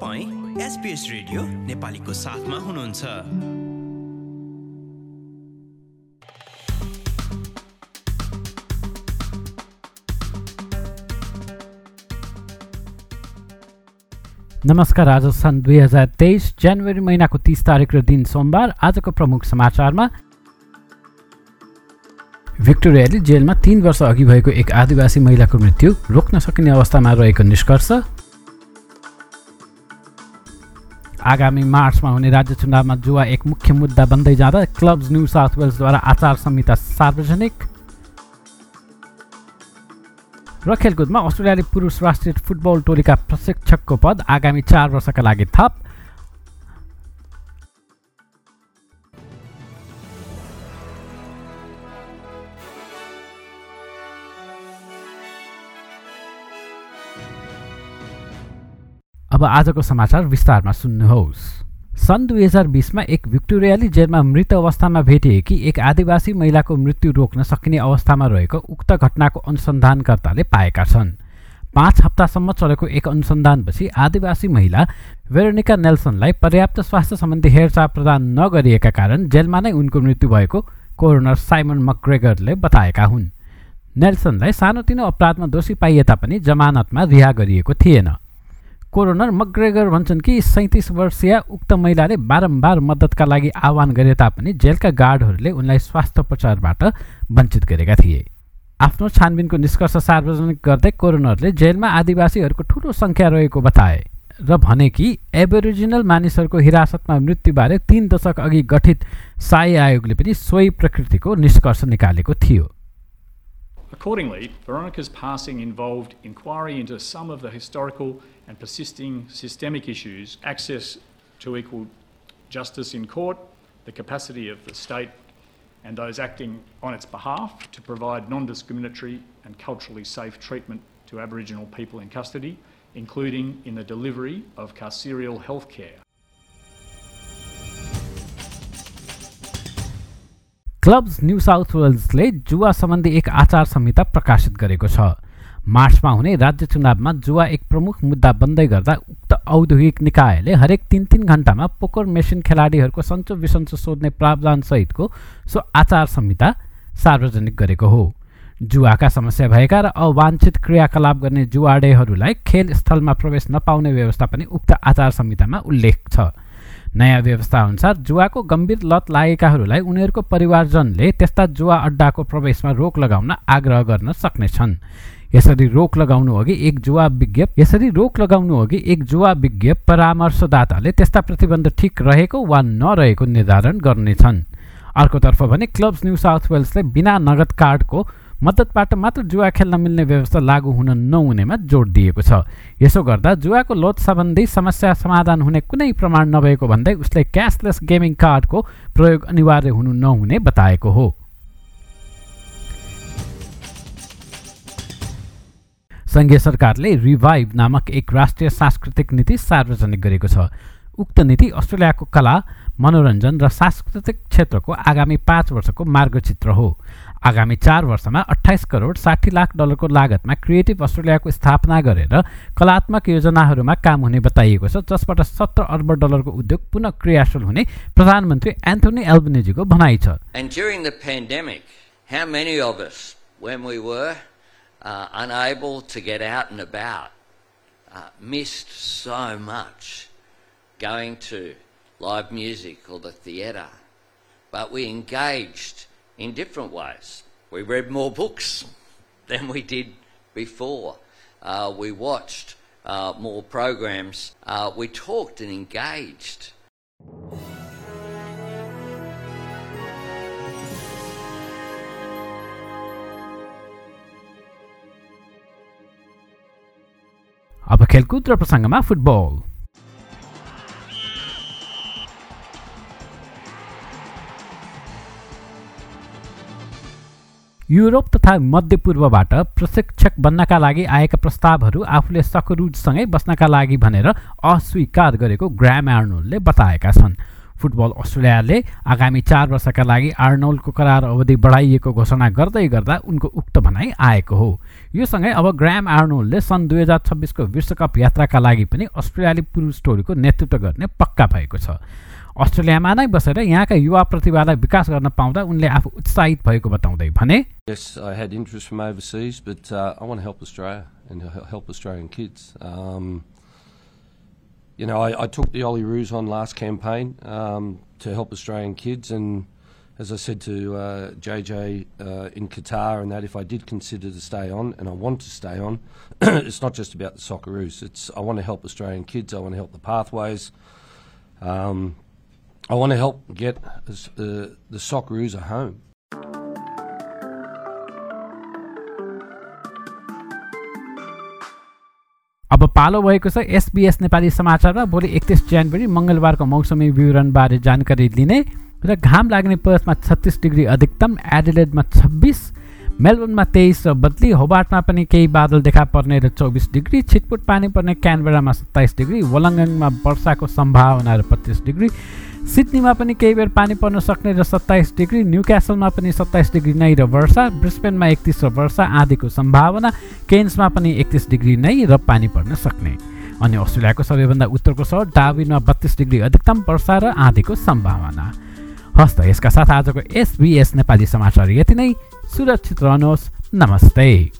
तपाईँ SBS radio नेपालीको साथमा हुनुहुन्छ। नमस्कार आज सन् दुई हजार तेइस जनवरी महिनाको तिस तारिक र दिन सोमबार आजको प्रमुख समाचारमा भिक्टोरियाले जेलमा तीन वर्ष अघि भएको एक आदिवासी महिलाको मृत्यु रोक्न सकिने अवस्थामा रहेको निष्कर्ष। आगामी मार्चमा हुने राज्य चुनावमा जुवा एक मुख्य मुद्दा बन्दै जाँदा क्लब्स न्यू साउथ वेल्सद्वारा आचार संहिता सार्वजनिक। र खेलकुदमा अस्ट्रेलियाली पुरुष राष्ट्रिय फुटबल टोलीका प्रशिक्षकको पद आगामी चार वर्षका लागि थप। अब आजको समाचार विस्तारमा सुन्नुहोस्। सन् दुई हजार बिसमा एक भिक्टोरियाली जेलमा मृत अवस्थामा भेटिएकी एक आदिवासी महिलाको मृत्यु रोक्न सकिने अवस्थामा रहेको उक्त घटनाको अनुसन्धानकर्ताले पाएका छन्। पाँच हप्तासम्म चलेको एक अनुसन्धानपछि आदिवासी महिला वेरोनिका नेल्सनलाई पर्याप्त स्वास्थ्य सम्बन्धी हेरचाह प्रदान नगरिएका कारण जेलमा नै उनको मृत्यु भएको कोरोनर साइमन मक्ग्रेगरले बताएका हुन्। नेल्सनलाई सानोतिनो अपराधमा दोषी पाइए तापनि जमानतमा रिहा गरिएको थिएन। कोरोनर मग्रेगर भन्छन् कि सैँतिस वर्षीय उक्त महिलाले बारम्बार मद्दतका लागि आह्वान गरे तापनि जेलका गार्डहरूले उनलाई स्वास्थ्य उपचारबाट वञ्चित गरेका थिए। आफ्नो छानबिनको निष्कर्ष सार्वजनिक गर्दै कोरोनरले जेलमा आदिवासीहरूको ठूलो सङ्ख्या रहेको बताए र भने कि एबोरिजिनल मानिसहरूको हिरासतमा मृत्युबारे तीन दशक अघि गठित साई आयोगले पनि सोही प्रकृतिको निष्कर्ष निकालेको थियो। Accordingly, Veronica's passing involved inquiry into some of the historical and persisting systemic issues, access to equal justice in court, the capacity of the state and those acting on its behalf to provide non discriminatory and culturally safe treatment to Aboriginal people in custody, including in the delivery of carceral health care. Clubs New South Wellesley जुवा सम्बन्धी एक आचार संहिता प्रकाशित गरेको छ। मार्चमा हुने राज्य चुनावमा जुवा एक प्रमुख मुद्दा बन्दै गर्दा उक्त औद्योगिक निकायले हरेक तिन तिन घन्टामा पोकर मेसिन खेलाडीहरूको सन्चो विसन्चो सोध्ने प्रावधानसहितको सो आचार संहिता सार्वजनिक गरेको हो। जुवाका समस्या भएका र अवाञ्छित क्रियाकलाप गर्ने जुवाडेहरूलाई खेल स्थलमा प्रवेश नपाउने व्यवस्था पनि उक्त आचार संहितामा उल्लेख छ। नयाँ व्यवस्था अनुसार जुवाको गम्भीर लत लागेकाहरूलाई उनीहरूको परिवारजनले त्यस्ता जुवा अड्डाको प्रवेशमा रोक लगाउन आग्रह गर्न सक्नेछन्। यसरी रोक लगाउनु अघि एक जुवा विज्ञ यसरी रोक लगाउनु अघि एक जुवा विज्ञ परामर्शदाताले त्यस्ता प्रतिबन्ध ठिक रहेको वा नरहेको निर्धारण गर्नेछन्। अर्कोतर्फ भने क्लब्स न्यू साउथ वेल्सले बिना नगद कार्डको मद्दतबाट मात्र जुवा खेल्न मिल्ने व्यवस्था लागू हुन नहुनेमा जोड दिएको छ। यसो गर्दा जुवाको लोत सम्बन्धी समस्या समाधान हुने कुनै प्रमाण नभएको भन्दै उसले क्यासलेस गेमिङ कार्डको प्रयोग अनिवार्य हुनु नहुने बताएको हो। सङ्घीय सरकारले रिभाइभ नामक एक राष्ट्रिय सांस्कृतिक नीति सार्वजनिक गरेको छ। उक्त नीति अस्ट्रेलियाको कला मनोरञ्जन र सांस्कृतिक क्षेत्रको आगामी पाँच वर्षको मार्गचित्र हो। आगामी चार वर्षमा अठाइस करोड साठी लाख डलरको लागतमा क्रिएटिभ अस्ट्रेलियाको स्थापना गरेर कलात्मक योजनाहरूमा काम हुने बताइएको छ जसबाट सत्र अर्ब डलरको उद्योग पुनः क्रियाशील हुने प्रधानमन्त्री एन्थोनी एल्बनेजीको भनाइ छ uh, uh, going to live music or the theatre? But we engaged in different ways. We read more books than we did before. Uh, we watched uh, more programs. Uh, we talked and engaged. Αποκαλκούντρα προσάγαμε football. Europe तथा मध्यपूर्वबाट प्रशिक्षक बन्नका लागि आएका प्रस्तावहरू आफूले सकरुजसँगै बस्नका लागि भनेर अस्वीकार गरेको ग्राम आर्नोलले बताएका छन्। फुटबल अस्ट्रेलियाले आगामी चार वर्षका लागि आर्नोल्डको करार अवधि बढाइएको घोषणा गर्दै गर्दा उनको उक्त भनाइ आएको हो। यो सँगै अब ग्राम आर्नोल्डले सन् दुई हजार छब्बिसको विश्वकप यात्राका लागि पनि अस्ट्रेलियाली पुरुष टोलीको नेतृत्व गर्ने पक्का भएको छ। अस्ट्रेलियामा नै बसेर यहाँका युवा प्रतिभालाई विकास गर्न पाउँदा उनले आफू उत्साहित भएको बताउँदै भने Yes, I had interest from overseas, but uh, I want to help Australia and h- help Australian kids. Um, you know, I, I took the Ollie Roos on last campaign um, to help Australian kids, and as I said to uh, JJ uh, in Qatar, and that if I did consider to stay on, and I want to stay on, it's not just about the Socceroos. It's I want to help Australian kids. I want to help the pathways. Um, I want to help get uh, the Socceroos a home. अब पालो भएको छ SBS Nepali समाचारमा भोलि एकतिस जनवरी मङ्गलबारको मौसमी विवरणबारे जानकारी लिने र घाम लाग्ने पर्थमा छत्तिस डिग्री अधिकतम एडिलेडमा छब्बिस मेलबोर्नमा तेइस र बदली होबार्टमा पनि केही बादल देखा पर्ने र चौबिस डिग्री छिटपुट पानी पर्ने क्यानबेरामा सत्ताइस डिग्री वलङ्गङमा वर्षाको सम्भावना र पच्चिस डिग्री सिडनीमा पनि केही बेर पानी पर्न सक्ने र सत्ताइस डिग्री न्यू क्यासलमा पनि सत्ताइस डिग्री नै र वर्षा ब्रिस्बेनमा एकतिस र वर्षा आँधीको सम्भावना केन्समा पनि एकतिस डिग्री नै र पानी पर्न सक्ने। अनि अस्ट्रेलियाको सबैभन्दा उत्तरको सहर डाविनमा बत्तिस डिग्री अधिकतम वर्षा र आँधीको सम्भावना। हस्त यसका साथ आजको एसबिएस नेपाली समाचार यति नै। सुरक्षित रहनुहोस्। नमस्ते।